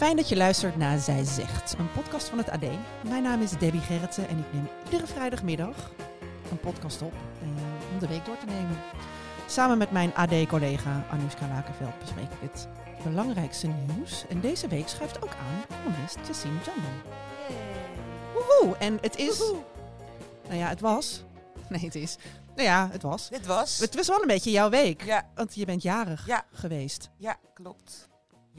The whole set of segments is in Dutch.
Fijn dat je luistert naar Zij Zegt, een podcast van het AD. Mijn naam is Debbie Gerritsen en ik neem iedere vrijdagmiddag een podcast op eh, om de week door te nemen. Samen met mijn AD-collega Anoushka Lakenveld bespreek ik het belangrijkste nieuws. En deze week schuift ook aan columnist Jassine Jandon. Woehoe! En het is... Nou ja, het was... Nee, het is... Nou ja, het was. Dit was. Het was wel een beetje jouw week. Ja, Want je bent jarig Ja. geweest. ja, klopt.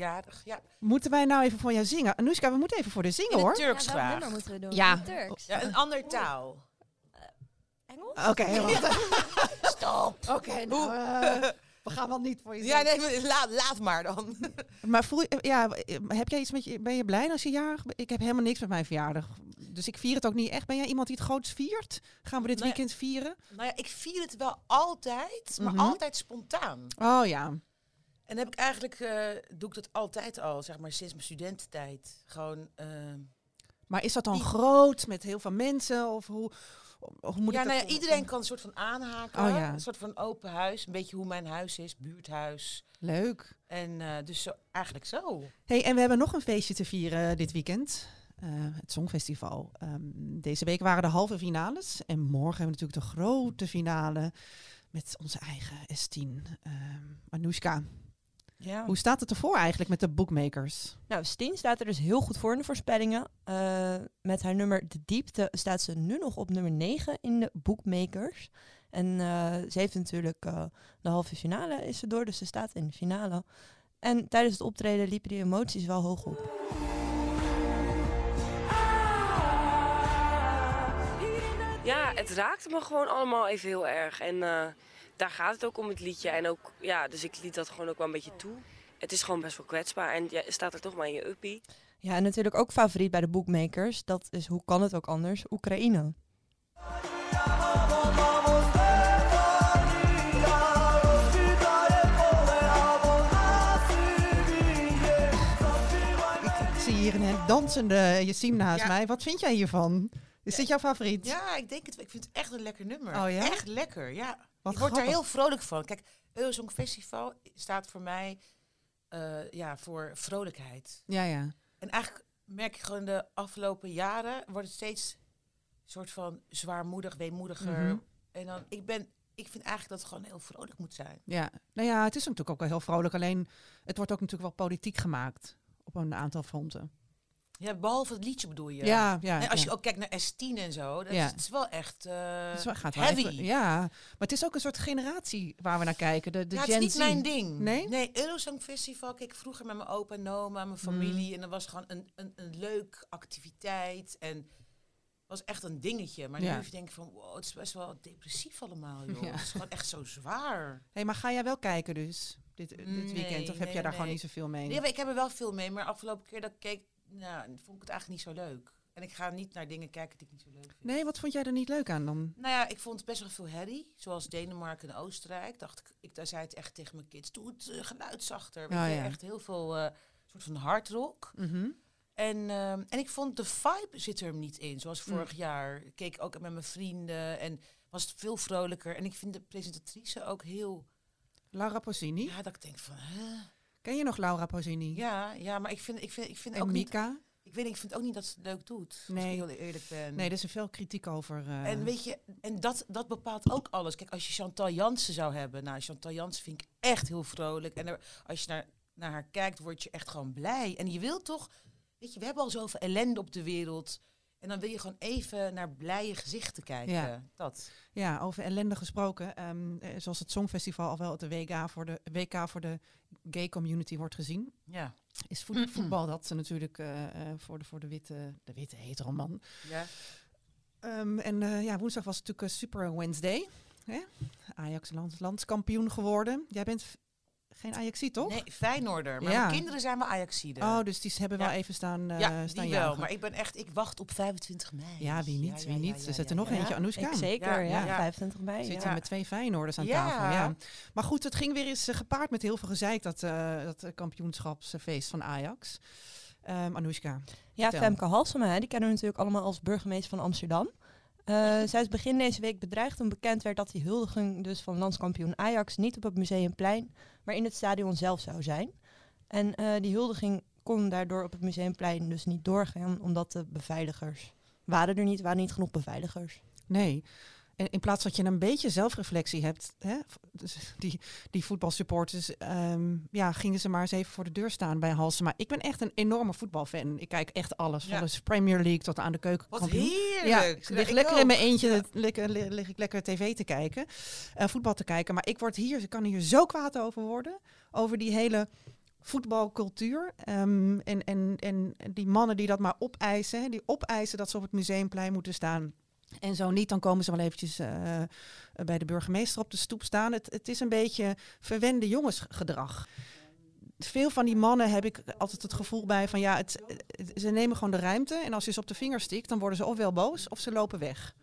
Jarig, ja. Moeten wij nou even voor jou zingen? Anoushka, we moeten even voor de zingen In het hoor. Turks Ja, graag. moeten we doen? Ja. In het Turks. Ja, een ander taal. Engels? Oké. Stop. Oké, nou, eh, we gaan wel niet voor je Ja, zingen. nee, maar laat, laat maar dan. Maar voel je, ja, heb jij iets met je, ben je blij als je jarig bent? Ik heb helemaal niks met mijn verjaardag. Dus ik vier het ook niet echt. Ben jij iemand die het groots viert? Gaan we dit Nee. weekend vieren? nou ja, ik vier het wel altijd, maar Mhm. altijd spontaan. Oh ja. En heb ik eigenlijk, eh, doe ik dat altijd al, zeg maar sinds mijn studententijd. Gewoon, eh, Maar is dat dan groot met heel veel mensen? Of hoe, hoe moet ja, ik nou ja, iedereen kan een soort van aanhaken. Oh ja. Een soort van open huis. Een beetje hoe mijn huis is, buurthuis. Leuk. En eh, dus zo, eigenlijk zo. Hey, en we hebben nog een feestje te vieren dit weekend. Eh, het Songfestival. Ehm, deze week waren de halve finales. En morgen hebben we natuurlijk de grote finale met onze eigen S10. Ehm Anoushka, Ja. hoe staat het ervoor eigenlijk met de bookmakers? Nou, Steen staat er dus heel goed voor in de voorspellingen. Eh, met haar nummer De Diepte staat ze nu nog op nummer 9 in de Bookmakers. En eh, ze heeft natuurlijk eh, de halve finale is ze door, dus ze staat in de finale. En tijdens het optreden liepen die emoties wel hoog op. Ja, het raakte me gewoon allemaal even heel erg. En eh, daar gaat het ook om het liedje. En ook, ja, dus ik liet dat gewoon ook wel een beetje toe. Het is gewoon best wel kwetsbaar. En je staat er toch maar in je uppie. Ja, en natuurlijk ook favoriet bij de Bookmakers. Dat is, hoe kan het ook anders, Oekraïne. Ik zie hier een dansende Yassine naast Ja. mij. Wat vind jij hiervan? Is dit jouw favoriet? Ja, ik denk het. Ik vind het echt een lekker nummer. Oh ja? Echt lekker, ja. Wat ik word er grappig. heel vrolijk van. Kijk, Eurosong Festival staat voor mij eh, ja, voor vrolijkheid. Ja, ja. En eigenlijk merk ik gewoon de afgelopen jaren wordt het steeds soort van zwaarmoedig, weemoediger. Mhm. En dan, ik ben, ik vind eigenlijk dat het gewoon heel vrolijk moet zijn. Ja, nou ja, het is natuurlijk ook wel heel vrolijk. Alleen, het wordt ook natuurlijk wel politiek gemaakt op een aantal fronten. Ja, behalve het liedje bedoel je. Ja, ja. En als ja. je ook kijkt naar S10 en zo, dat Ja. is, het is wel echt is wel- gaat wel heavy. even- ja, maar het is ook een soort generatie waar we naar kijken. De, de ja, het Gen is niet Z. mijn ding. Nee? Nee, Eurosong Festival. Kijk, vroeger met mijn opa en oma, mijn familie. En dat was gewoon een, een, een leuk activiteit. En was echt een dingetje. Maar Ja. nu denk ik van, wow, het is best wel depressief allemaal, joh. Ja. Het is gewoon echt zo zwaar. Hey, maar ga jij wel kijken dus, dit, dit Nee, weekend? Of heb nee, jij daar gewoon niet zoveel mee? Nee, ik heb er wel veel mee. Maar afgelopen keer dat ik keek, nou, vond ik het eigenlijk niet zo leuk. En ik ga niet naar dingen kijken die ik niet zo leuk vind. Nee, wat vond jij er niet leuk aan dan? Nou ja, ik vond best wel veel herrie. Zoals Denemarken en Oostenrijk. Dacht ik, ik daar zei het echt tegen mijn kids. Doe het uh, geluid zachter. Oh, ja. Echt heel veel eh, soort van hardrock. Mhm. En, ehm, en ik vond de vibe zit er niet in. Zoals Mm. vorig jaar. Ik keek ook met mijn vrienden. En was het veel vrolijker. En ik vind de presentatrice ook heel... Laura Pausini. Ja, dat ik denk van... Huh? Ken je nog Laura Pausini? Ja, ja, maar ik vind, ik vind, ik vind en ook niet... Mika? Ik weet niet, ik vind ook niet dat ze het leuk doet. Nee. ik heel eerlijk ben. Nee, er is er veel kritiek over. eh, En weet je, en dat, dat bepaalt ook alles. Kijk, als je Chantal Jansen zou hebben. Nou, Chantal Jansen vind ik echt heel vrolijk. En er- als je naar, naar haar kijkt, word je echt gewoon blij. En je wilt toch, weet je, we hebben al zoveel ellende op de wereld. En dan wil je gewoon even naar blije gezichten kijken. Ja. Dat. Ja, over ellende gesproken. ehm, eh, zoals het Songfestival al wel het WK voor de, WK voor de gay community wordt gezien. Ja. Is voet- voetbal dat ze natuurlijk eh, eh, voor, de, voor de witte, de witte hetero man. ja. Ehm, en ja, woensdag was het natuurlijk een Super Wednesday. Hè? Ajax lands, landskampioen geworden. Jij bent geen Ajaxie, toch? Nee, Feyenoorder. Maar Ja. mijn kinderen zijn wel Ajaxiden. Oh, dus die hebben wel Ja. even staan, eh ja, staan die wel. Maar ik ben echt, ik wacht op 25 mei. Ja, wie niet? Ja, wie ja, niet? ja, er zit er nog ja. eentje, Anoushka. Ik zeker, Ja, ja. ja. 25 mei. Zit ja. hier met twee Feyenoorders aan Ja. tafel. Ja. Maar goed, het ging weer eens eh, gepaard met heel veel gezeik, dat, eh dat kampioenschapsfeest van Ajax. Ehm Anoushka. Ja, Vertel. Femke Halsema, hè, die kennen we natuurlijk allemaal als burgemeester van Amsterdam. Eh, zij is begin deze week bedreigd toen bekend werd dat die huldiging dus van landskampioen Ajax niet op het Museumplein, maar in het stadion zelf zou zijn. En eh, die huldiging kon daardoor op het Museumplein dus niet doorgaan, omdat de beveiligers waren er niet, waren niet genoeg beveiligers. Nee. En in plaats dat je een beetje zelfreflectie hebt, hè, dus die, die voetbalsupporters, ehm, ja, gingen ze maar eens even voor de deur staan bij Halsema. Ik ben echt een enorme voetbalfan. Ik kijk echt alles, Ja. van de Premier League tot aan de Wat keukenkampioen. heerlijk. Ja, ik lig lekker in mijn eentje, Ja. lekker, li- lig ik lekker tv te kijken, eh, voetbal te kijken. Maar ik word hier, ik kan hier zo kwaad over worden, over die hele voetbalcultuur. Ehm, en, en, en die mannen die dat maar opeisen, hè, die opeisen dat ze op het museumplein moeten staan. En zo niet, dan komen ze wel eventjes eh, bij de burgemeester op de stoep staan. Het, het is een beetje verwende jongensgedrag. Veel van die mannen heb ik altijd het gevoel bij van ja, het, het- ze nemen gewoon de ruimte. En als je ze op de vinger stikt, dan worden ze ofwel boos of ze lopen weg.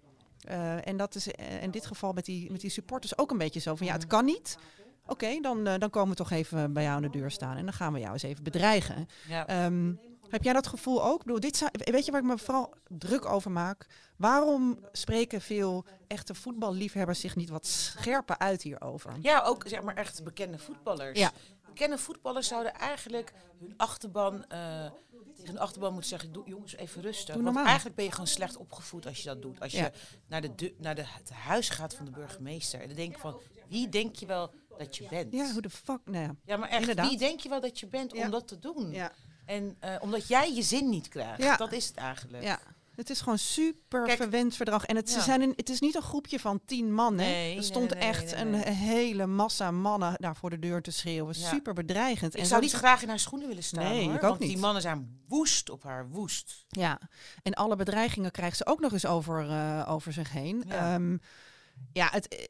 Eh, en dat is eh, in dit geval met die, met die supporters ook een beetje zo van ja, het kan niet. Oké, dan, dan komen we toch even bij jou aan de deur staan en dan gaan we jou eens even bedreigen. Ja. Ehm, heb jij dat gevoel ook? Ik bedoel, dit weet je waar ik me vooral druk over maak? Waarom spreken veel echte voetballiefhebbers zich niet wat scherper uit hierover? Ja, ook zeg maar echt bekende voetballers. Ja. Bekende voetballers zouden eigenlijk hun achterban eh, tegen hun achterban moeten zeggen: doe, jongens, even rustig. Doe Want eigenlijk ben je gewoon slecht opgevoed als je dat doet. Als Ja. je naar, de, de, naar de, het huis gaat van de burgemeester. En dan denk je van: wie denk je wel dat je bent? Ja, hoe de fuck? Nou ja. Ja, maar echt, Inderdaad. wie denk je wel dat je bent Ja. om dat te doen? Ja. En eh, omdat jij je zin niet krijgt. Ja. Dat is het eigenlijk. ja. Het is gewoon super Kijk, verwend verdrag. En het, ze zijn een, het is niet een groepje van tien man. Hè? Nee, er stond nee, nee, echt een hele massa mannen daar voor de deur te schreeuwen. Ja. Super bedreigend. Ik en zou zo- niet graag in haar schoenen willen staan. Nee, hoor, ik ook want niet. die mannen zijn woest op haar, woest. Ja, en alle bedreigingen krijgt ze ook nog eens over, eh, over zich heen. Ja. Ja, ja het,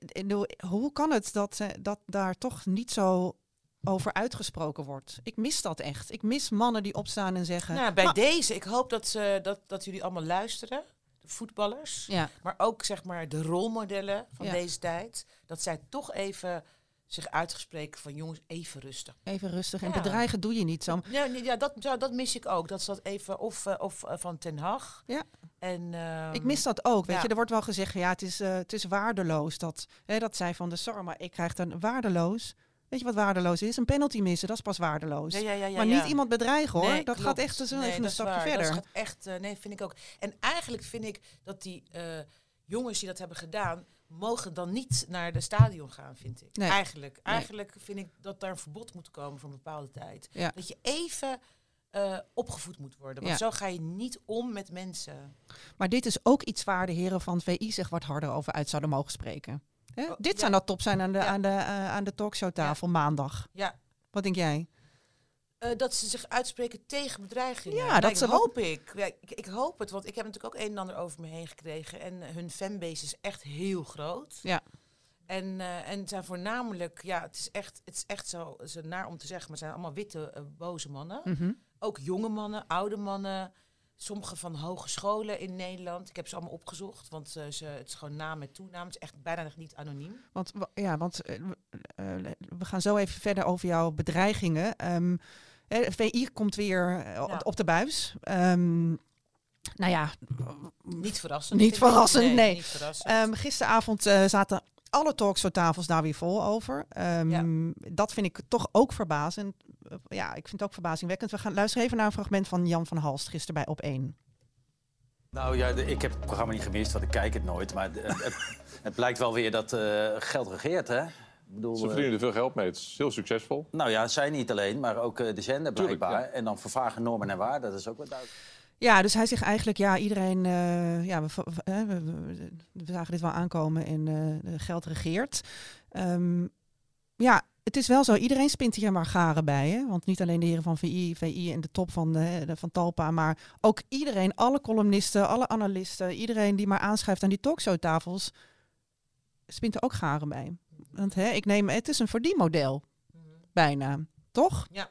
hoe kan het dat, dat daar toch niet zo over uitgesproken wordt? Ik mis dat echt. Ik mis mannen die opstaan en zeggen... Nou, bij "Ah, deze, ik hoop dat, ze, dat, dat jullie allemaal luisteren. De voetballers. Ja, Maar ook zeg maar de rolmodellen van Ja. deze tijd. Dat zij toch even zich uitgespreken van jongens, even rustig. even rustig. En Ja. bedreigen doe je niet zo. Ja, ja dat, dat mis ik ook. Dat ze dat even, of, eh, of eh, van Ten Hag. Ja. En, ehm, Ik mis dat ook. Weet ja. je, er wordt wel gezegd, ja, het is, eh, het is waardeloos. Dat, hè, dat zei Van de Sar, maar ik krijg dan waardeloos. Weet je wat waardeloos is? Een penalty missen, dat is pas waardeloos. Ja, ja, ja, ja, maar niet iemand bedreigen hoor. Nee, dat klopt. gaat echt dus Nee, even een stapje waar. verder. Dat gaat echt, eh, nee, vind ik ook. En eigenlijk vind ik dat die eh, jongens die dat hebben gedaan, mogen dan niet naar de stadion gaan, vind ik. Nee. Eigenlijk. Eigenlijk vind ik dat daar een verbod moet komen voor een bepaalde tijd. Dat je even eh, opgevoed moet worden. Want zo ga je niet om met mensen. Maar dit is ook iets waar de heren van het VI zich wat harder over uit zouden mogen spreken. Hè? Oh, dit ja. zou nou top zijn aan de, Ja. aan de, eh, aan de talkshowtafel maandag. Ja. Wat denk jij? Eh, dat ze zich uitspreken tegen bedreigingen. Ja, Nou, dat ik ze wat- hoop ik. Ja, ik. Ik hoop het, want ik heb natuurlijk ook een en ander over me heen gekregen. En eh, hun fanbase is echt heel groot. Ja. En, en zijn voornamelijk, ja, het is echt, het is echt zo, is naar om te zeggen, maar het zijn allemaal witte, boze mannen. Mhm. Ook jonge mannen, oude mannen. Sommige van hogescholen in Nederland. Ik heb ze allemaal opgezocht, want eh, ze, het is gewoon naam met toenaam. Het is echt bijna nog niet anoniem. Want, wa- ja, want eh, we- eh, we gaan zo even verder over jouw bedreigingen. Ehm eh, VI komt weer eh, op- de buis. Ehm, nou ja, Niet verrassend. Niet verrassend, nee. Niet verrassend. Ehm, gisteravond zaten alle talkshowtafels daar weer vol over. Ehm, Dat vind ik toch ook verbazend. Eh, Ja, ik vind het ook verbazingwekkend. We gaan luisteren even naar een fragment van Jan van Halst gisteren bij Op 1. Nou ja, de- ik heb het programma niet gemist, want ik kijk het nooit. Maar de- het, het blijkt wel weer dat eh, geld regeert, hè? Ik bedoel, Ze eh, verdienen er veel geld mee. Het is heel succesvol. nou ja, zij niet alleen, maar ook eh, de zender Tuurlijk, blijkbaar. ja. En dan vervagen normen en waarden, dat is ook wat duidelijk. Ja, dus hij zegt eigenlijk, ja, iedereen, eh, ja, we, we, we, zagen dit wel aankomen en eh, geld regeert. Ehm, ja, het is wel zo, iedereen spint hier maar garen bij. Hè? Want niet alleen de heren van VI, VI en de top van, de, de- van Talpa, maar ook iedereen, alle columnisten, alle analisten, iedereen die maar aanschrijft aan die talkshowtafels, spint er ook garen bij. Want hè, ik neem, het is een verdienmodel. bijna. Toch? Ja.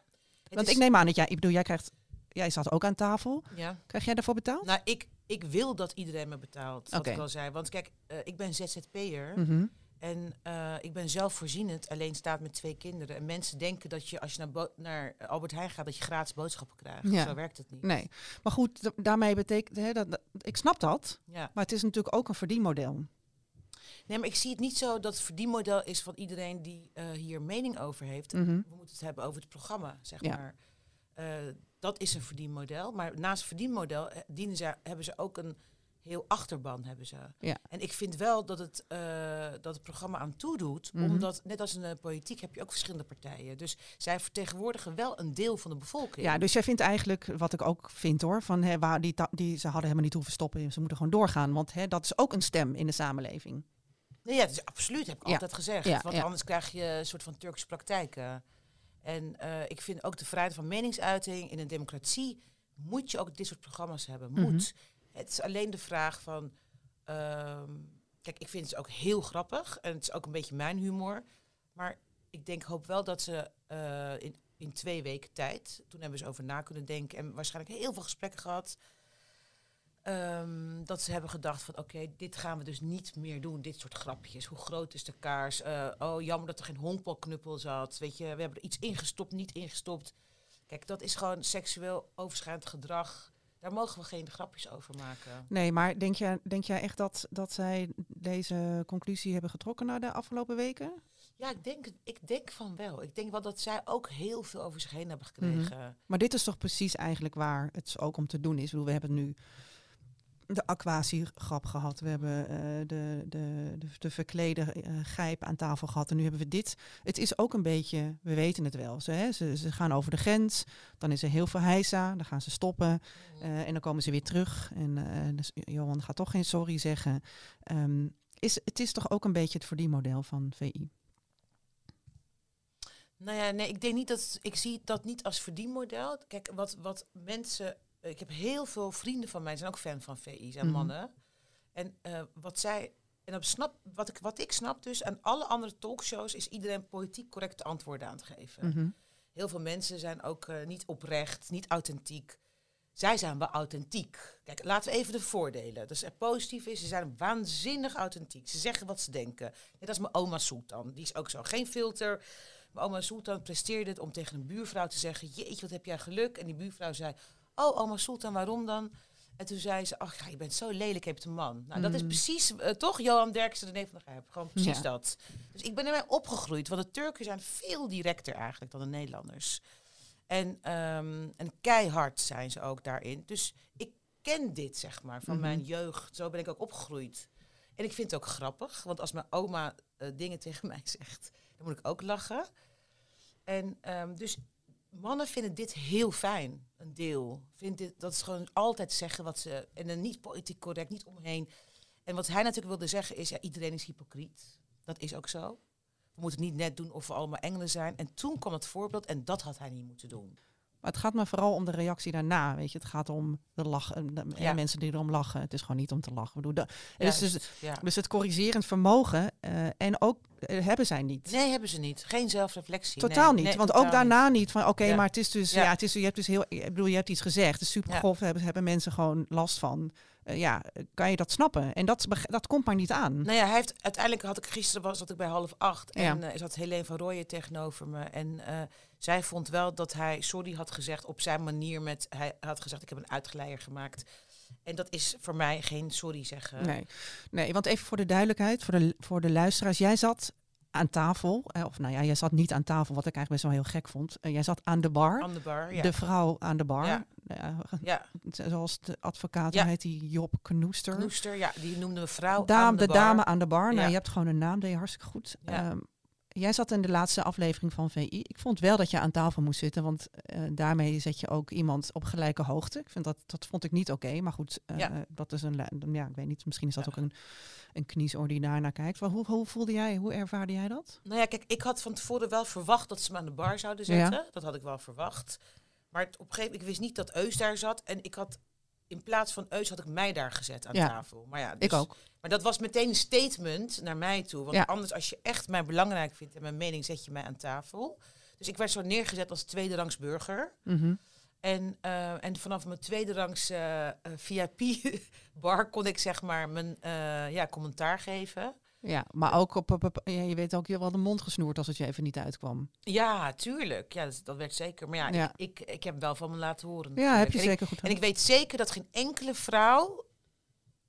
Want is- ik neem aan dat jij, ik bedoel, jij krijgt, jij zat ook aan tafel. Ja. Krijg jij daarvoor betaald? Nou, ik, ik wil dat iedereen me betaalt. Wat Oké. ik al zei. Want kijk, eh, ik ben ZZP'er. Mhm. En eh, ik ben zelfvoorzienend, alleen staat met twee kinderen. En mensen denken dat je als je naar, naar Albert Heijn gaat, dat je gratis boodschappen krijgt. Ja. Zo werkt het niet. Nee, maar goed, da- daarmee betekent, hè, dat, dat- ik snap dat, Ja. maar het is natuurlijk ook een verdienmodel. Nee, maar ik zie het niet zo dat het verdienmodel is van iedereen die eh, hier mening over heeft. Mhm. We moeten het hebben over het programma, zeg Ja. maar. Eh, dat is een verdienmodel. Maar naast het verdienmodel eh, dienen ze, hebben ze ook een heel achterban. Hebben ze. Ja. En ik vind wel dat het, eh, dat het programma aan toedoet. Mhm. Omdat, net als in de politiek, heb je ook verschillende partijen. Dus zij vertegenwoordigen wel een deel van de bevolking. Ja, dus jij vindt eigenlijk, wat ik ook vind hoor, van hè, waar die, die, ze hadden helemaal niet hoeven stoppen, ze moeten gewoon doorgaan, want hè, dat is ook een stem in de samenleving. Nee, ja, het is absoluut, heb ik Ja. altijd gezegd. Ja, want anders krijg je een soort van Turkse praktijken. En eh, ik vind ook de vrijheid van meningsuiting in een democratie moet je ook dit soort programma's hebben. Mhm. Moet. Het is alleen de vraag van. ehm, kijk, ik vind het ook heel grappig en het is ook een beetje mijn humor. Maar ik denk, hoop wel dat ze eh, in, in twee weken tijd, toen hebben ze over na kunnen denken en waarschijnlijk heel veel gesprekken gehad. Ehm, dat ze hebben gedacht van oké, dit gaan we dus niet meer doen, dit soort grapjes. Hoe groot is de kaars? Eh, oh, jammer dat er geen honkbalknuppel zat. Weet je, we hebben er iets ingestopt, niet ingestopt. Kijk, dat is gewoon seksueel overschrijdend gedrag. Daar mogen we geen grapjes over maken. Nee, maar denk jij, denk jij echt dat, dat zij deze conclusie hebben getrokken na de afgelopen weken? Ja, ik denk, het- ik denk van wel. Ik denk wel dat zij ook heel veel over zich heen hebben gekregen. Maar dit is toch precies eigenlijk waar het ook om te doen is. Ik bedoel, we hebben nu de aquatiegrap gehad. We hebben eh, de, de, de, de verklede eh, gijp aan tafel gehad. En nu hebben we dit. Het is ook een beetje, we weten het wel. Ze, hè, ze, ze gaan over de grens. Dan is er heel veel heisa. Dan gaan ze stoppen. eh, en dan komen ze weer terug. En dus Johan gaat toch geen sorry zeggen. Ehm, is, het is toch ook een beetje het verdienmodel van VI. Nou ja, nee, ik denk niet dat ik zie dat niet als verdienmodel. Kijk, wat, wat mensen. Ik heb heel veel vrienden van mij, zijn ook fan van VI, zijn Mhm. mannen. En eh, wat zij. En dat snap, wat, ik, wat ik snap dus, aan alle andere talkshows is iedereen politiek correcte antwoorden aan te geven. Mhm. Heel veel mensen zijn ook eh, niet oprecht, niet authentiek. Zij zijn wel authentiek. Kijk, laten we even de voordelen. Dus het positief is, ze zijn waanzinnig authentiek. Ze zeggen wat ze denken. Net als mijn oma Sultan. Die is ook zo. Geen filter. Mijn oma Sultan presteerde het om tegen een buurvrouw te zeggen... Jeetje, wat heb jij geluk. En die buurvrouw zei... Oh, oma Sultan, waarom dan? En toen zei ze... Ach, ja, je bent zo lelijk, je hebt een man. Nou, dat is Mm. precies... eh, toch, Johan Derksen, René van der Gijp. Gewoon precies Ja. dat. Dus ik ben ermee opgegroeid. Want de Turken zijn veel directer eigenlijk dan de Nederlanders. En, ehm, en keihard zijn ze ook daarin. Dus ik ken dit, zeg maar, van Mhm. mijn jeugd. Zo ben ik ook opgegroeid. En ik vind het ook grappig, want als mijn oma eh, dingen tegen mij zegt, dan moet ik ook lachen. En ehm, dus mannen vinden dit heel fijn, een deel. Vindt dit, dat is gewoon altijd zeggen wat ze... En dan niet politiek correct, niet omheen. En wat hij natuurlijk wilde zeggen is, ja, iedereen is hypocriet. Dat is ook zo. We moeten niet net doen of we allemaal engelen zijn. En toen kwam het voorbeeld en dat had hij niet moeten doen. Maar het gaat me vooral om de reactie daarna. Weet je, het gaat om de lachen, de, Ja. mensen die erom lachen. Het is gewoon niet om te lachen. Bedoel, de, dus, dus, ja. dus het corrigerend vermogen eh, en ook eh, hebben zij niet. Nee, hebben ze niet. Geen zelfreflectie. Totaal Nee, niet. nee, want totaal ook daarna niet, van oké, Ja. maar het is dus, Ja. het is, je hebt dus heel, ik bedoel, je hebt iets gezegd. Het is super grof, hebben, hebben mensen gewoon last van. Eh, ja, kan je dat snappen? En dat, dat komt maar niet aan. Nou ja, hij heeft, uiteindelijk had ik gisteren was dat ik bij half acht Ja. en eh zat Helene van Rooyen tegenover me en eh, zij vond wel dat hij sorry had gezegd op zijn manier met hij had gezegd ik heb een uitgeleier gemaakt en dat is voor mij geen sorry zeggen. Nee. nee, want even voor de duidelijkheid, voor de, voor de luisteraars. Jij zat aan tafel, eh, of nou ja, jij zat niet aan tafel, wat ik eigenlijk best wel heel gek vond. Eh, jij zat aan de bar. Aan de bar, ja. De vrouw aan de bar. Ja. Ja, Ja. Zoals de advocaat, Ja. heet die Job Knoester. Knoester, ja, die noemde me vrouw Dame, aan de, de bar. dame aan de bar. Nou, je hebt gewoon een naam, deed je hartstikke goed. Ja. Jij zat in de laatste aflevering van VI. Ik vond wel dat je aan tafel moest zitten, want eh, daarmee zet je ook iemand op gelijke hoogte. Ik vind dat, dat vond ik niet oké, maar goed, eh, Ja. dat is een, ja, ik weet niet, misschien is dat ook een, een kniesoor die daarnaar kijkt. Maar hoe, hoe voelde jij, hoe ervaarde jij dat? Nou ja, kijk, ik had van tevoren wel verwacht dat ze me aan de bar zouden Ja. zetten. Dat had ik wel verwacht. Maar het, op een gegeven moment, ik wist niet dat Eus daar zat. En ik had, in plaats van Eus had ik mij daar gezet aan Ja. tafel. Maar ja, Ik dus- ook. Maar dat was meteen een statement naar mij toe. Want Ja. anders, als je echt mij belangrijk vindt en mijn mening, zet je mij aan tafel. Dus ik werd zo neergezet als tweederangs burger. Mhm. En, eh, en vanaf mijn tweederangs eh, eh, VIP-bar kon ik zeg maar mijn ja, commentaar geven. Ja, maar ook op, op, op- ja, je weet ook je wel de mond gesnoerd als het je even niet uitkwam. Ja, tuurlijk. Ja, dat, dat werd zeker. Maar ja, Ja. Ik, ik, ik heb wel van me laten horen. Ja, heb je. En ik- zeker goed En ik weet zeker dat geen enkele vrouw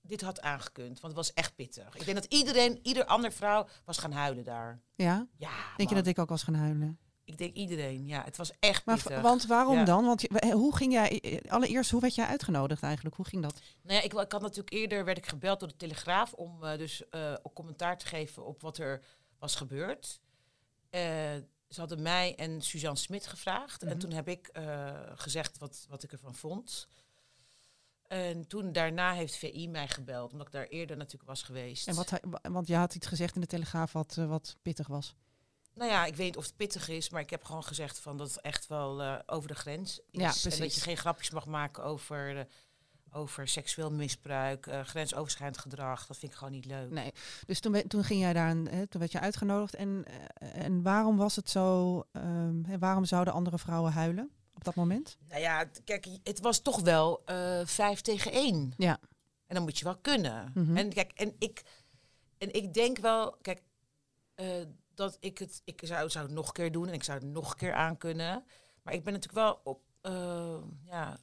dit had aangekund. Want het was echt pittig. Ik denk dat iedereen, ieder andere vrouw was gaan huilen daar. Ja? Ja, Denk je dat ik ook was gaan huilen? Ik denk iedereen. Ja, het was echt Maar pittig. want waarom Ja. dan? Want eh, hoe ging jij, eh, allereerst, hoe werd jij uitgenodigd eigenlijk? Hoe ging dat? Nou ja, ik, ik had natuurlijk eerder werd ik gebeld door de Telegraaf om eh, dus eh, ook commentaar te geven op wat er was gebeurd. Eh, ze hadden mij en Suzanne Smit gevraagd. En Mhm. toen heb ik eh, gezegd wat, wat ik ervan vond. En toen daarna heeft VI mij gebeld, omdat ik daar eerder natuurlijk was geweest. En wat, hij- want je had iets gezegd in de Telegraaf wat, eh, wat pittig was. Nou ja, ik weet niet of het pittig is, maar ik heb gewoon gezegd van dat het echt wel eh, over de grens is. Ja, En dat je geen grapjes mag maken over, eh, over seksueel misbruik, eh, grensoverschrijdend gedrag. Dat vind ik gewoon niet leuk. Nee. Dus toen, toen ging jij daar, hè, toen werd je uitgenodigd. En, en waarom was het zo, hè, waarom zouden andere vrouwen huilen op dat moment? Nou ja, kijk, het was toch wel vijf tegen één. Ja. En dan moet je wel kunnen. Mhm. En kijk, en ik, en ik denk wel, kijk, dat ik het, ik zou, zou het nog een keer doen en ik zou het nog een keer aankunnen. Maar ik ben natuurlijk wel op, eh, ja,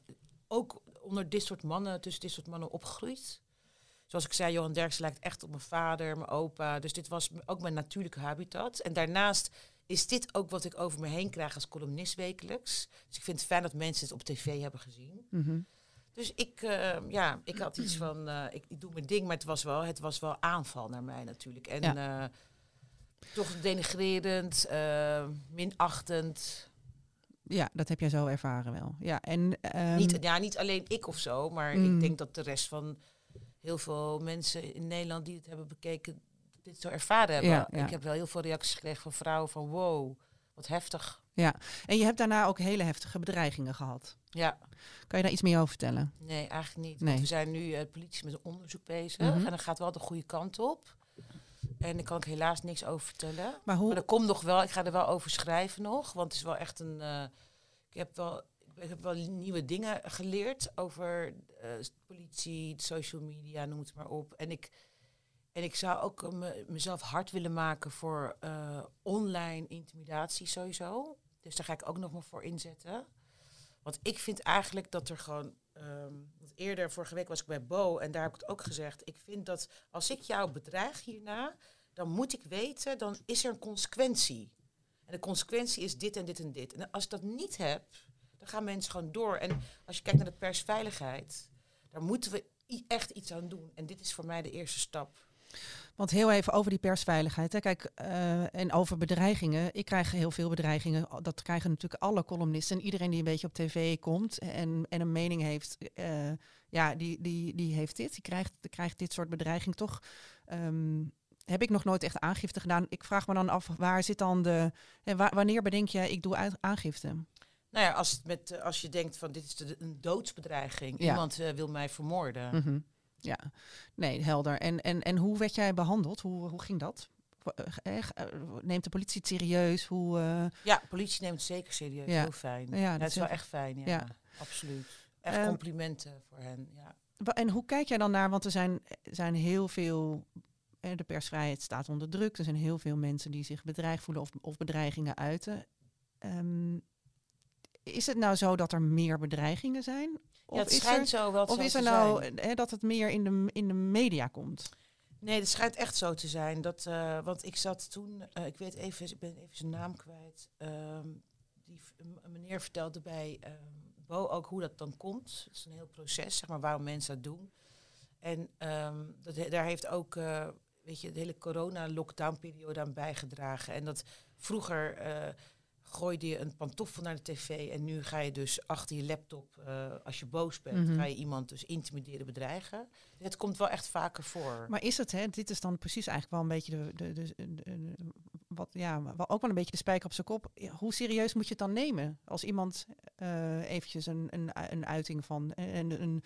ook onder dit soort mannen, tussen dit soort mannen opgegroeid. Zoals ik zei, Johan Derksen lijkt echt op mijn vader, mijn opa. Dus dit was ook mijn natuurlijke habitat. En daarnaast is dit ook wat ik over me heen krijg als columnist wekelijks. Dus ik vind het fijn dat mensen het op tv hebben gezien. Mhm. Dus ik, eh, ja, ik had iets van, eh, ik, ik doe mijn ding, maar het was wel, het was wel aanval naar mij natuurlijk. En toch denigrerend, eh, minachtend. Ja, dat heb jij zo ervaren wel. Ja, en, ehm, niet, ja, niet alleen ik of zo, maar Mm. ik denk dat de rest van heel veel mensen in Nederland die het hebben bekeken, dit zo ervaren hebben. Ja, ja. Ik heb wel heel veel reacties gekregen van vrouwen van wow, wat heftig. Ja, en je hebt daarna ook hele heftige bedreigingen gehad. Ja. Kan je daar iets meer over vertellen? Nee, eigenlijk niet. Nee. Want we zijn nu de politie met een onderzoek bezig. Mhm. En dat gaat wel de goede kant op. En daar kan ik helaas niks over vertellen. Maar hoe- er komt nog wel, ik ga er wel over schrijven nog. Want het is wel echt een. eh, ik heb wel. Ik heb wel nieuwe dingen geleerd over eh, politie, social media, noem het maar op. En ik, en ik zou ook me- mezelf hard willen maken voor eh, online intimidatie sowieso. Dus daar ga ik ook nog maar voor inzetten. Want ik vind eigenlijk dat er gewoon. Ehm, eerder, vorige week was ik bij Bo en daar heb ik het ook gezegd. Ik vind dat als ik jou bedreig hierna, dan moet ik weten, dan is er een consequentie. En de consequentie is dit en dit en dit. En als ik dat niet heb, dan gaan mensen gewoon door. En als je kijkt naar de persveiligheid, daar moeten we echt iets aan doen. En dit is voor mij de eerste stap. Want heel even over die persveiligheid. Hè. Kijk, eh, en over bedreigingen. Ik krijg heel veel bedreigingen. Dat krijgen natuurlijk alle columnisten. En iedereen die een beetje op tv komt en, en een mening heeft. eh, ja, die, die, die heeft dit. Die krijgt, die krijgt dit soort bedreiging toch. ehm, heb ik nog nooit echt aangifte gedaan. Ik vraag me dan af, waar zit dan de... wa- wanneer bedenk jij, ik doe aangifte? Nou ja, als, het met, eh, als je denkt van dit is de, een doodsbedreiging. Ja. Iemand wil mij vermoorden. Mhm. Ja, nee, helder. En, en, en hoe werd jij behandeld? Hoe, hoe ging dat? Eh, eh, Neemt de politie het serieus? Hoe, eh, Ja, politie neemt het zeker serieus. Ja. Heel fijn. Ja, Ja, dat dat is wel echt fijn. Ja, ja. absoluut. Echt Ehm, complimenten voor hen. Ja. En hoe kijk jij dan naar? Want er zijn, zijn heel veel. eh, De persvrijheid staat onder druk. Er zijn heel veel mensen die zich bedreigd voelen of, of bedreigingen uiten. Ehm, is het nou zo dat er meer bedreigingen zijn? Of het is schijnt er, zo wel Of is er nou dat het meer in de, in de media komt? Nee, het schijnt echt zo te zijn. Dat, eh, want ik zat toen, eh, ik weet even, ik ben even zijn naam kwijt. Ehm, die meneer vertelde bij ehm, Bo ook hoe dat dan komt. Het is een heel proces, zeg maar, waarom mensen dat doen. En ehm, dat, daar heeft ook, eh, weet je, de hele corona-lockdown-periode aan bijgedragen. En dat vroeger gooide je een pantoffel naar de tv en nu ga je dus achter je laptop, eh, als je boos bent, Mhm. ga je iemand dus intimideren, bedreigen. Het komt wel echt vaker voor. Maar is het, hè? Dit is dan precies eigenlijk wel een beetje de, de, de, wat, ja, wel ook wel een beetje de spijker op zijn kop. Hoe serieus moet je het dan nemen als iemand eh eventjes een, een, een uiting van en een,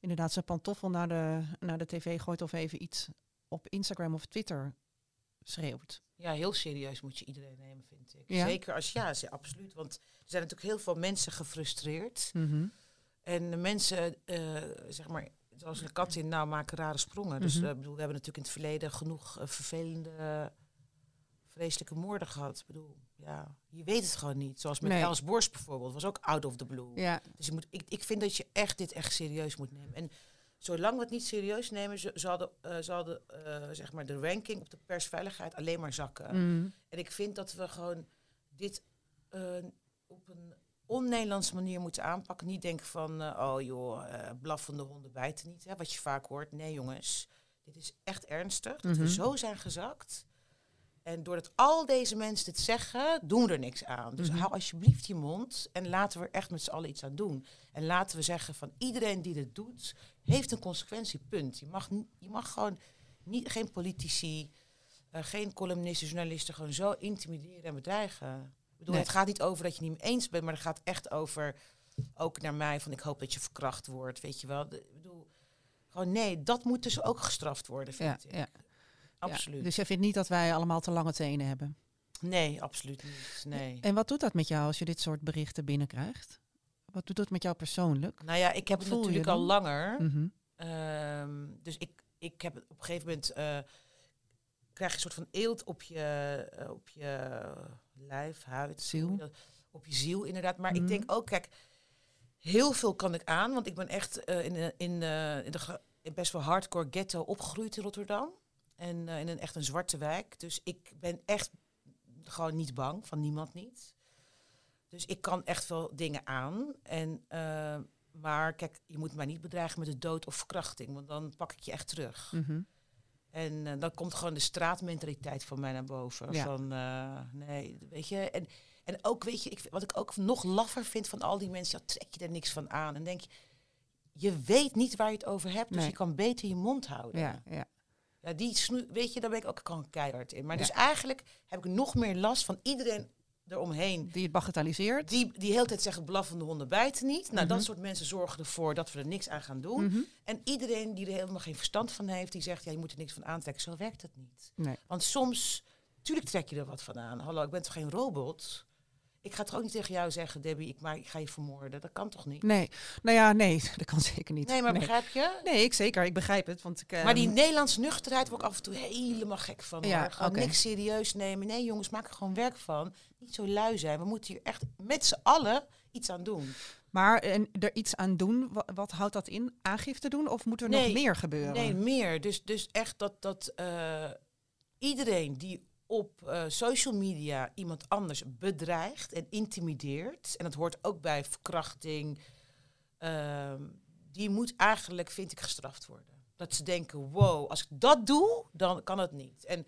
inderdaad zijn pantoffel naar de, naar de tv gooit of even iets op Instagram of Twitter schreeuwt? Ja, heel serieus moet je iedereen nemen, vind ik. Ja? Zeker als, ja, ze- absoluut. Want er zijn natuurlijk heel veel mensen gefrustreerd. Mhm. En de mensen, eh, zeg maar, zoals de kat in nou maken rare sprongen. Dus ik bedoel, we hebben natuurlijk in het verleden genoeg eh, vervelende, vreselijke moorden gehad. Ik bedoel, ja, je weet het gewoon niet. Zoals met Nee. Els Borst bijvoorbeeld, was ook out of the blue. Ja. Dus je moet, ik, ik vind dat je echt dit echt serieus moet nemen. En zolang we het niet serieus nemen, zal de, eh, zal de, eh, zeg maar de ranking op de persveiligheid alleen maar zakken. Mhm. En ik vind dat we gewoon dit eh, op een on-Nederlandse manier moeten aanpakken. Niet denken van, oh joh, blaffende honden bijten niet. Hè, wat je vaak hoort. Nee jongens, dit is echt ernstig. Dat Mhm. we zo zijn gezakt. En doordat al deze mensen dit zeggen, doen we er niks aan. Dus Mhm. hou alsjeblieft je mond en laten we er echt met z'n allen iets aan doen. En laten we zeggen van iedereen die dit doet, heeft een consequentiepunt. Je mag, je mag gewoon niet, geen politici, eh, geen columnisten, journalisten gewoon zo intimideren en bedreigen. Ik bedoel, Nee. het gaat niet over dat je niet mee eens bent, maar het gaat echt over, ook naar mij, van ik hoop dat je verkracht wordt, weet je wel. De- Ik bedoel, gewoon nee, dat moet dus ook gestraft worden, Ja, vind ik. ja. Absoluut. Ja, dus jij vindt niet dat wij allemaal te lange tenen hebben? Nee, absoluut niet. Nee. En wat doet dat met jou als je dit soort berichten binnenkrijgt? Wat doet dat met jou persoonlijk? Nou ja, ik heb het je natuurlijk al langer. Mhm. Ehm, dus ik, ik heb op een gegeven moment eh, krijg je een soort van eelt op je, eh, op je lijf, huid, Ziel. je op je ziel inderdaad. Maar Mhm. ik denk ook, kijk, heel veel kan ik aan, want ik ben echt eh, in, de- in, eh, in de best wel hardcore ghetto opgegroeid in Rotterdam. En eh, in een echt een zwarte wijk. Dus ik ben echt gewoon niet bang, van niemand niet. Dus ik kan echt wel dingen aan. En, eh, maar kijk, je moet mij niet bedreigen met de dood of verkrachting, want dan pak ik je echt terug. Mhm. En eh, dan komt gewoon de straatmentaliteit van mij naar boven. Ja. Van, nee, weet je. En, en ook, weet je, ik, wat ik ook nog laffer vind van al die mensen, ja, trek je er niks van aan. En denk je, je weet niet waar je het over hebt, dus Nee. je kan beter je mond houden. Ja, ja. Ja, die weet je, daar ben ik ook gewoon keihard in. Maar Ja. dus eigenlijk heb ik nog meer last van iedereen eromheen. Die het bagatelliseert. Die, die heel tijd zeggen, blaffende honden bijten niet. Nou, Mhm. dat soort mensen zorgen ervoor dat we er niks aan gaan doen. Mhm. En iedereen die er helemaal geen verstand van heeft, die zegt, ja, je moet er niks van aantrekken. Zo werkt het niet. Nee. Want soms, tuurlijk trek je er wat van aan. Hallo, ik ben toch geen robot? Ik ga toch ook niet tegen jou zeggen, Debbie, ik, maar, ik ga je vermoorden. Dat kan toch niet? Nee, nou ja, nee, dat kan zeker niet. Nee, maar begrijp je? Nee, ik zeker, ik begrijp het. Want ik, Maar die ehm, Nederlandse nuchterheid word ik af en toe helemaal gek van. Ja, hoor. Gewoon niks serieus nemen. Nee, jongens, maak er gewoon werk van. Niet zo lui zijn. We moeten hier echt met z'n allen iets aan doen. Maar en er iets aan doen, wat, wat houdt dat in? Aangifte doen of moet er nog meer gebeuren? Nee, meer. Dus, dus echt dat, dat eh, iedereen die op eh, social media iemand anders bedreigt en intimideert, en dat hoort ook bij verkrachting, ehm, die moet eigenlijk, vind ik, gestraft worden. Dat ze denken, wow, als ik dat doe, dan kan het niet. En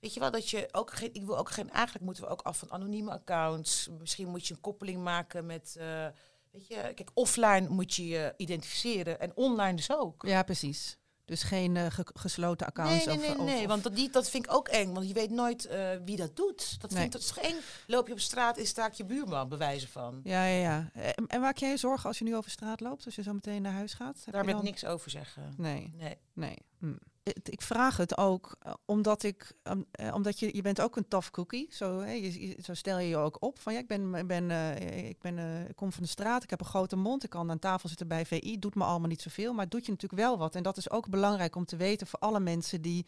weet je wel, dat je ook geen, ik wil ook geen, eigenlijk moeten we ook af van anonieme accounts. Misschien moet je een koppeling maken met, eh, weet je, kijk, offline moet je je identificeren en online dus ook. Ja, precies. Dus geen eh, ge- gesloten accounts. Nee, nee, of, nee, of- nee of- want dat, die, dat vind ik ook eng. Want je weet nooit eh, wie dat doet. Dat, Nee. vind, dat is eng. Loop je op straat en staak je buurman, bewijzen van. Ja, ja, ja. En, en maak jij je zorgen als je nu over straat loopt, als je zo meteen naar huis gaat? Daar wil ik niks over zeggen. Nee, Nee. nee. Hm. Ik vraag het ook eh, omdat ik, eh, omdat je, je bent ook een tough cookie. Zo, hè, je, zo stel je je ook op. Van ja, ik ben, ben, ik ben, eh, ik kom van de straat, ik heb een grote mond, ik kan aan tafel zitten bij VI, doet me allemaal niet zoveel, maar doet je natuurlijk wel wat. En dat is ook belangrijk om te weten voor alle mensen die,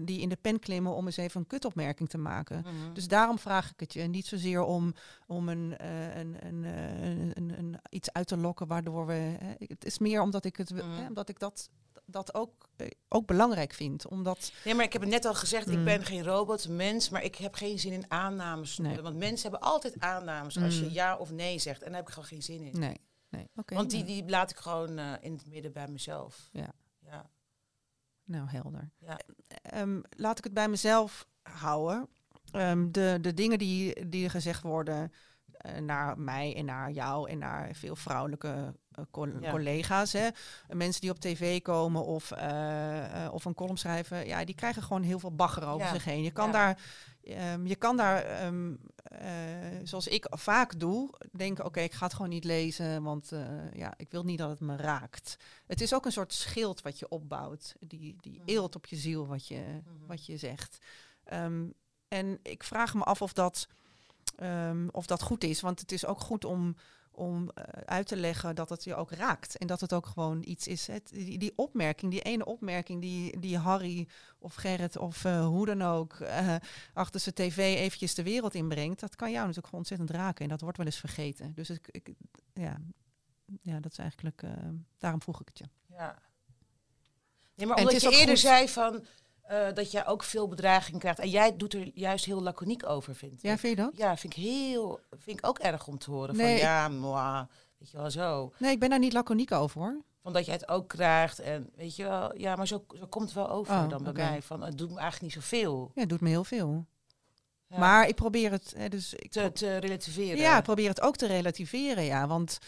die in de pen klimmen om eens even een kutopmerking te maken. Mhm. Dus daarom vraag ik het je. En niet zozeer om, om een, een, een, een, iets uit te lokken waardoor we. Hè, het is meer omdat ik, het, Mhm. hè, omdat ik dat, dat ook, eh, ook belangrijk vind. Omdat, Nee, maar ik heb het net al gezegd, ik Mm. ben geen robot, mens, maar ik heb geen zin in aannames. Nee. Want mensen hebben altijd aannames als je Mm. ja of nee zegt. En daar heb ik gewoon geen zin in. nee, nee. Oké. Want die, die laat ik gewoon eh, in het midden bij mezelf. Ja. ja. nou, helder. Ja. Ehm, laat ik het bij mezelf houden. Ehm, de, de dingen die, die gezegd worden eh, naar mij en naar jou en naar veel vrouwelijke Ja. collega's. Hè. Mensen die op tv komen of, eh, eh, of een column schrijven, ja, die krijgen gewoon heel veel bagger over Ja. zich heen. Je kan Ja. daar, ehm, je kan daar ehm, eh, zoals ik vaak doe, denken: oké, ik ga het gewoon niet lezen, want ja, ik wil niet dat het me raakt. Het is ook een soort schild wat je opbouwt, die, die Mhm. eelt op je ziel wat je, Mhm. wat je zegt. Ehm, En ik vraag me af of dat, of dat goed is. Want het is ook goed om, om eh, uit te leggen dat het je ook raakt. En dat het ook gewoon iets is. Het, die, die opmerking, die ene opmerking die, die Harry of Gerrit of eh, hoe dan ook eh, achter zijn tv eventjes de wereld inbrengt. Dat kan jou natuurlijk gewoon ontzettend raken. En dat wordt wel eens vergeten. Dus ik, ik ja, ja, dat is eigenlijk, daarom vroeg ik het je. Ja. Nee, maar omdat je eerder goed- zei van eh, dat jij ook veel bedreiging krijgt. En jij doet er juist heel laconiek over, vind ik. Ja, vind je dat? Ja, vind ik heel, vind ik ook erg om te horen. Nee, van ja, moi, weet je wel zo. Nee, ik ben daar niet laconiek over hoor. Van dat jij het ook krijgt en weet je wel, ja, maar zo, zo komt het wel over Oh, dan bij mij. Van het doet me eigenlijk niet zoveel. Ja, het doet me heel veel. Ja. Maar ik probeer het, hè, dus ik te, te relativeren. Ja, ik probeer het ook te relativeren, ja. Want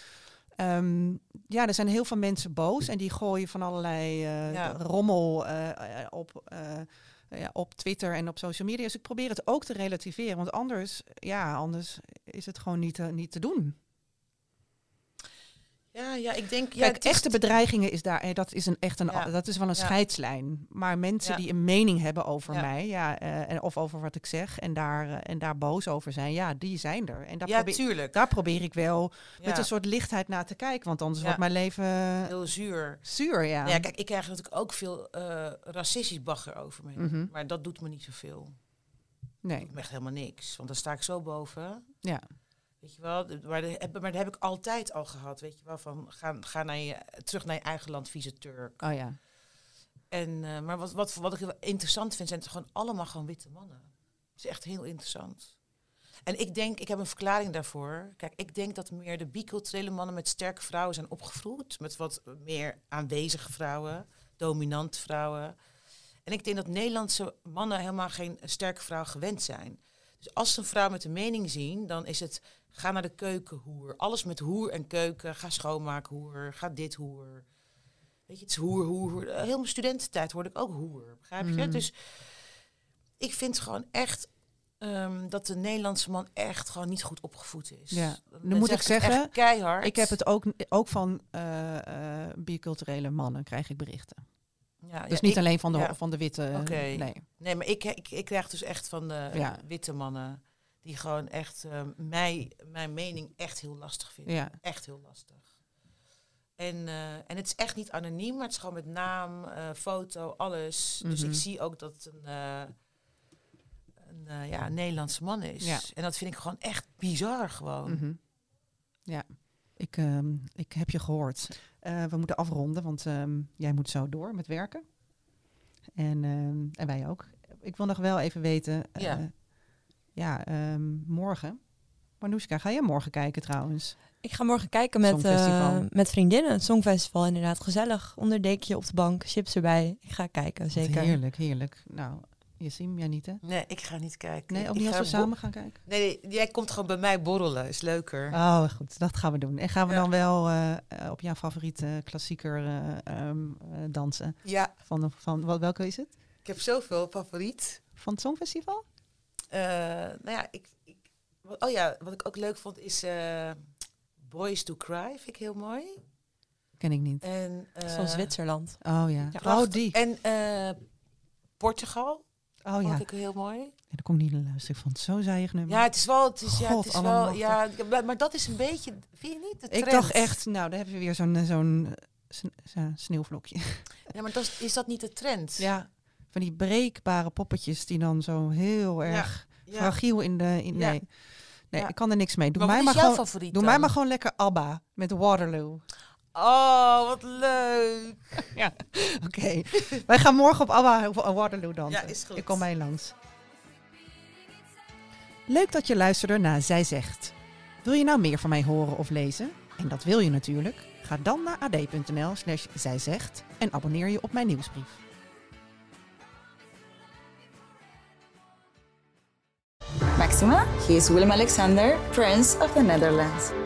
ehm, ja, er zijn heel veel mensen boos en die gooien van allerlei eh, Ja. rommel eh, eh, op, ja, op Twitter en op social media. Dus ik probeer het ook te relativeren, want anders, ja, anders is het gewoon niet, te- niet te doen. Ja, ja, ik denk... Ja, Kijk, echte bedreigingen is daar, dat is een echt een, Ja. dat is wel een Ja. scheidslijn. Maar mensen Ja. die een mening hebben over mij, ja, eh, en, of over wat ik zeg en daar, eh, en daar boos over zijn, ja, die zijn er. En daar, Ja, probeer, tuurlijk. daar probeer ik wel met een soort lichtheid naar te kijken, want anders wordt mijn leven Heel zuur. zuur, ja. Ja, kijk, ik krijg natuurlijk ook veel eh, racistisch bagger over me. Mhm. Maar dat doet me niet zoveel. Nee, doet me echt helemaal niks. Want daar sta ik zo boven. ja. Weet je wel, maar, de, maar dat heb ik altijd al gehad. Weet je wel, van ga, ga naar je, terug naar je eigen land, vieze Turk. Oh ja. En, eh, maar wat, wat, wat ik interessant vind, zijn het gewoon allemaal gewoon witte mannen. Dat is echt heel interessant. En ik denk, ik heb een verklaring daarvoor. Kijk, ik denk dat meer de biculturele mannen met sterke vrouwen zijn opgevoed. Met wat meer aanwezige vrouwen, dominante vrouwen. En ik denk dat Nederlandse mannen helemaal geen sterke vrouw gewend zijn. Dus als ze een vrouw met een mening zien, dan is het ga naar de keuken, hoer. Alles met hoer en keuken. Ga schoonmaken, hoer. Ga dit, hoer. Weet je, het is hoer, hoer, hoer. Eh, Heel mijn studententijd hoorde ik ook hoer. Begrijp je? Mhm. Dus ik vind gewoon echt ehm, dat de Nederlandse man echt gewoon niet goed opgevoed is. Ja, nu moet ik zeggen, keihard. Ik heb het ook, ook van eh, eh, biculturele mannen krijg ik berichten. Ja, dus ja, niet ik- alleen van de, ja. van de witte. Oké. Nee. Nee, maar ik, ik, ik krijg dus echt van de Ja. witte mannen die gewoon echt ehm, mij, mijn mening echt heel lastig vinden. Ja. Echt heel lastig. En, eh, en het is echt niet anoniem, maar het is gewoon met naam, eh, foto, alles. Dus Mhm. ik zie ook dat het een, eh, een eh, ja, een Nederlandse man is. En dat vind ik gewoon echt bizar gewoon. Mhm. Ja, ik, ehm, ik heb je gehoord. Eh, we moeten afronden, want ehm, jij moet zo door met werken. En, ehm, en wij ook. Ik wil nog wel even weten. eh, Ja. ja, morgen. Manoushka, ga jij morgen kijken trouwens? Ik ga morgen kijken met, eh, met vriendinnen. Het Songfestival inderdaad. Gezellig. Onderdekje op de bank. Chips erbij. Ik ga kijken, Wat zeker. Heerlijk, heerlijk. Nou, Yassine, jij niet hè? Nee, ik ga niet kijken. Nee, ook Ik niet als we samen gaan kijken? Nee, nee, jij komt gewoon bij mij borrelen. Is leuker. Oh, goed. Dat gaan we doen. En gaan we Ja. dan wel eh, eh, op jouw favoriete klassieker eh, ehm, eh, dansen? Ja, Van, van wat, welke is het? ik heb zoveel favoriet. Van het Songfestival? Eh, nou ja, ik, ik, wat- oh ja, wat ik ook leuk vond is eh, Boys to Cry. Vind ik heel mooi. Ken ik niet. En, eh, Van Zwitserland. Oh ja. Ja. oh, die. En eh, Portugal. Oh Vond ja. ik heel mooi. Nee, daar kon ik niet naar luisteren. Ik vond het zo zijig nummer. Ja, het is wel, het is, ja, het is wel, ja, ja, maar- dat is een beetje, vind je niet? De ik trend? dacht echt, nou, daar hebben we weer zo'n eh, zo'n eh, sne- zo- sneeuwvlokje. Ja, maar dat is, is dat niet de trend? Ja, van die breekbare poppetjes die dan zo heel erg ja. fragiel in de... In, Ja. nee, nee Ja. ik kan er niks mee. Doe Maar mij maar gewoon, favoriet doe mij maar gewoon lekker ABBA met Waterloo. Oh, wat leuk. Ja, oké. Wij gaan morgen op ABBA Waterloo dansen. Ja, is goed. Ik kom bij je langs. Leuk dat je luisterde naar Zij Zegt. Wil je nou meer van mij horen of lezen? En dat wil je natuurlijk. Ga dan naar ad.nl slash zijzegt en abonneer je op mijn nieuwsbrief. Maxima, he is Willem Alexander, Prince of the Netherlands.